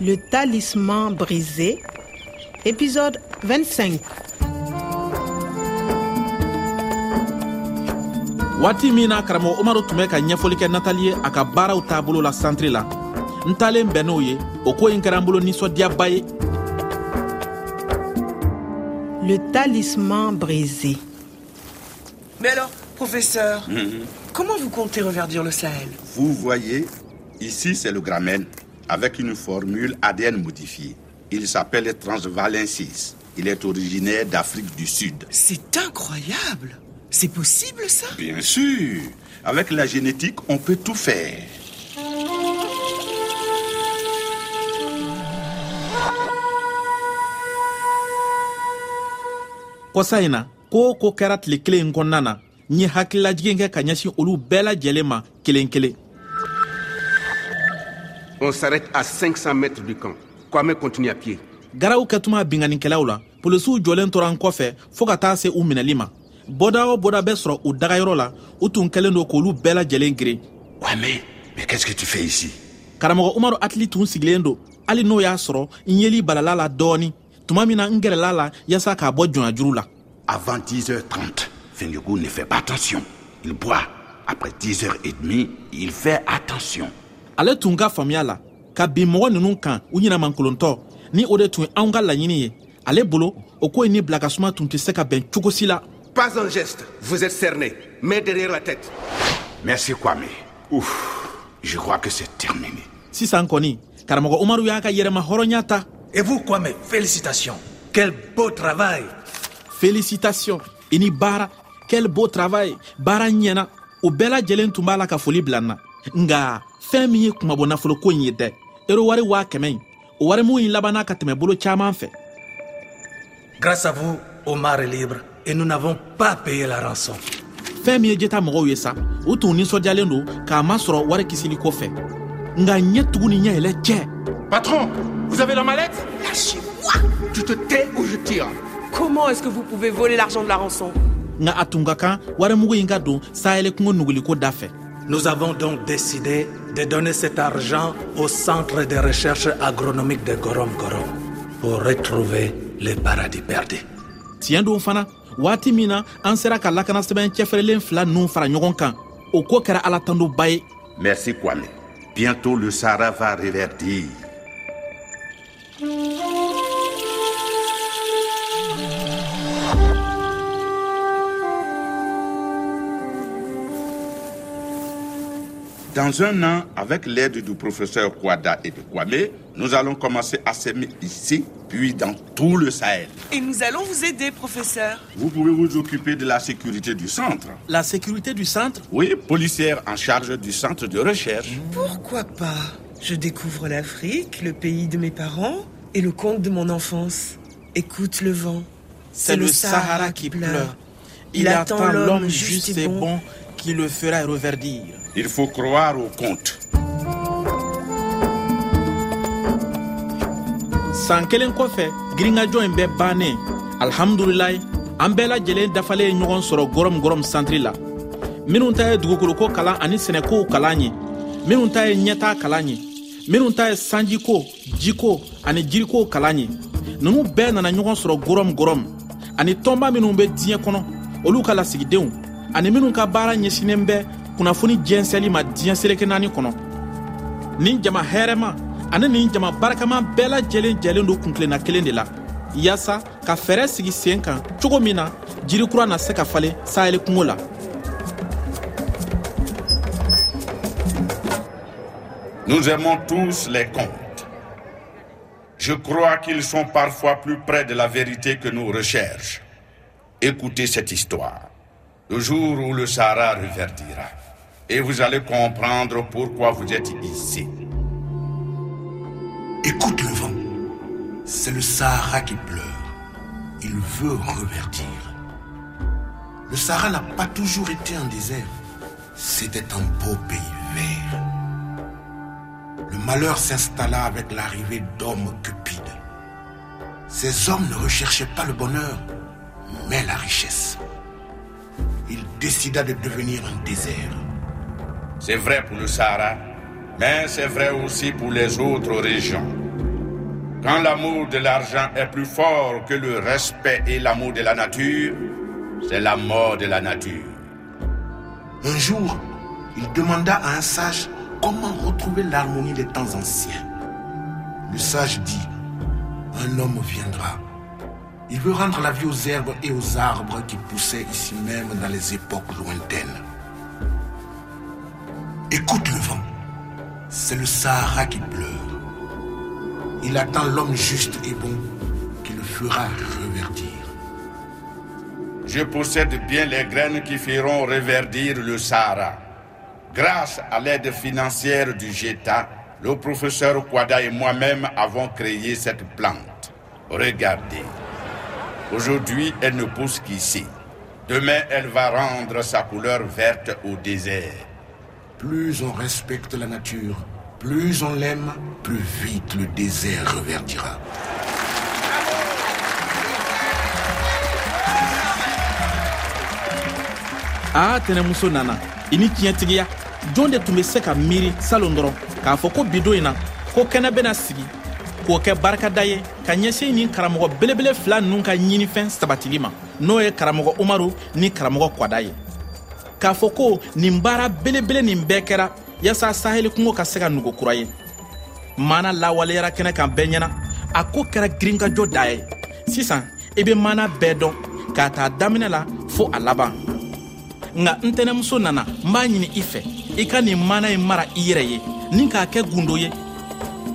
Le talisman brisé, épisode 25. waati min na karamɔgɔ umaru tun bɛ ka ɲɛfɔli kɛ natali ye a ka baaraw taabolo la santiri la n talen bɛnn'o ye o ko in kɛra n bolo ninsɔdiyaba ye Le talisman brisé. Mais alors, professeur, comment vous comptez reverdir le Sahel? Vous voyez, ici c'est le gramène avec une formule ADN modifiée. Il s'appelle transvalensis. Il est originaire d'Afrique du Sud. C'est incroyable C'est possible ça? Bien sûr, avec la génétique, on peut tout faire. kɔsa in na ko o ko kɛra tile kelen in kɔnɔna na n ye hakililajigin kɛ ka ɲɛsin olu bɛɛ lajɛlen ma kelen kelen On s'arrête à 500 mètres du camp. Kwame continue à pied. garaw kɛtuma binganikɛlaw la polisiw jɔlen tora n kɔfɛ fɔɔ ka taa se u minɛli ma bɔda o bɔda bɛ sɔrɔ u dagayɔrɔ la u tun kɛlen don k'olu bɛɛ lajɛlen geren Kwame, mais qu'est-ce que tu fais ici? Karamɔgɔ umaru hakili tun sigilen don hali n'o y'a sɔrɔ n yeli balala la dɔɔni tuma min na n gɛrɛla la yaasa k'a bɔ jɔnya la Avant 10h30, Fenyugu ne fait pas attention. Il boit. Après 10h30, il fait attention. Ale tun ka faamuya la ka bin mɔgɔ ninnu kan u ɲɛnamankolontɔ ni o de tun ye anw ka laɲini ye ale bolo o ko ye ni bila ka tun tɛ se ka bɛn cogo si la Pas un geste. Vous êtes cerné. mais derrière la tête. Merci Kwame. Ouf, je crois que c'est terminé. sisan kɔni karamɔgɔ umaru y'a ka yɛrɛma hɔrɔnya ta Et vous, Kwame, félicitations. Quel beau travail. félicitation i ni baara quel beau travail baara ɲɛna o bɛɛ lajɛlen tun b'a la ka foli bila n na nga fɛɛn min ye kumabɔ nafoloko in ye dɛ. Ero wari waa kɛmɛ in. O warimu in labanna ka tɛmɛ bolo caaman fɛ. Grâce à vous, Omar est libre et nous n'avons pas payé la rançon. fɛɛn min ye jeta mɔgɔw ye sa u tun ninsɔdiyalen don k'a masɔrɔ wari kisili kɔfɛ nga ɲɛ tugun ni ɲɛ yɛlɛ cɛ. Patron, vous avez la mallette? Lâchez-moi. Tu te tais ou je tire? Comment est-ce que vous pouvez voler l'argent de la rançon? Nga a tun ka kan warimugu in ka don sayɛlɛ kungo nuguliko da fɛ Nous avons donc décidé de donner cet argent au Centre de recherche agronomique de Gorom Gorom pour retrouver le paradis perdu. tiɲɛ don fana waati min na an sera ka lakana sɛbɛn cɛfɛrɛlen fila ninnu fara ɲɔgɔn kan o ko kɛra ala tandoba ye Merci Kwame. Bientôt le Sahara va reverdir. Dans un an, avec l'aide du professeur Kwada et de Kwame, nous allons commencer à s'aimer ici, puis dans tout le Sahel. Et nous allons vous aider, professeur. Vous pouvez vous occuper de la sécurité du centre. la sécurité du centre? Oui, policière en charge du centre de recherche. Pourquoi pas? Je découvre l'Afrique, le pays de mes parents et le conte de mon enfance. Écoute le vent. c'est le Sahara qui pleure il attend l'homme juste et bon qui le fera reverdir. Il faut croire au conte. san kelen kɔfɛ giringajɔ in bɛɛ bannen. Alhamdulilayi an bɛɛ lajɛlen dafalen ye ɲɔgɔn sɔrɔ gɔrɔm gɔrɔm santiri la. Minnu ta ye dugukoloko kalan ani sɛnɛkow kalan ye. Minnu ta ye ɲɛtaa kalan ye. Minnu ta ye sanjiko jiko ani jirikow kalan ye. Nunu bɛɛ nana ɲɔgɔn sɔrɔ gɔrɔm gɔrɔm. Ani tɔnba minnu bɛ diɲɛ kɔnɔ. Olu ka lasigidenw ani minnu ka baara ɲɛsinen bɛ kunnafoni jɛnsɛli ma diɲɛ seleke naani kɔnɔ nin jama hɛrɛma ani nin jama barikama bɛɛ lajɛlen jɛlen don kunkilenna kelen de la yaasa ka fɛɛrɛ sigi sen kan cogo min na jirikura na se ka falen sahɛli kungo la Nous aimons tous les contes. Je crois qu'ils sont parfois plus près de la vérité que nos recherches. Écoutez cette histoire. Le jour où le Sahara reverdira. Et vous allez comprendre pourquoi vous êtes ici. Écoute le vent. C'est le Sahara qui pleure. Il veut reverdir. Le Sahara n'a pas toujours été un désert. C'était un beau pays vert. Le malheur s'installa avec l'arrivée d'hommes cupides. Ces hommes ne recherchaient pas le bonheur, mais la richesse. Décida de devenir un désert. C'est vrai pour le Sahara, mais c'est vrai aussi pour les autres régions. Quand l'amour de l'argent est plus fort que le respect et l'amour de la nature, c'est la mort de la nature. Un jour, il demanda à un sage comment retrouver l'harmonie des temps anciens. Le sage dit, un homme viendra. Il veut rendre la vie aux herbes et aux arbres qui poussaient ici même dans les époques lointaines. Écoute le vent. C'est le Sahara qui pleure. Il attend l'homme juste et bon qui le fera reverdir. Je possède bien les graines qui feront reverdir le Sahara. Grâce à l'aide financière du GETA, le professeur Kwada et moi-même avons créé cette plante. Regardez. Aujourd'hui, elle ne pousse qu'ici. Demain, elle va rendre sa couleur verte au désert. Plus on respecte la nature, plus on l'aime, plus vite le désert reverdira. aa tɛnɛmuso nana i ni tiɲɛtigiya jɔn de tun be se ka miiri salon dɔrɔn k'a fɔ ko bidon in na ko kɛnɛ bena sigi k'o kɛ barikada ye ka ɲɛsin nin karamɔgɔ belebele fila nunu ka ɲinifɛn sabatili ma. N'o ye karamɔgɔ umaru ni karamɔgɔ kwada ye. K'a fɔ ko nin baara belebele nin bɛɛ kɛra yaasa saheli kungo ka se ka nugu kura ye. Maana lawaleyara kɛnɛ kan bɛɛ ɲɛna. A ko kɛra girinkajɔ da ye. Sisan i be maana bɛɛ dɔn k'a ta daminɛ la fɔɔ a laban. Nga ntɛnɛmuso nana n b'a ɲini i fɛ. I ka nin maana ye mara i yɛrɛ ye. Ni k'a kɛ gundo ye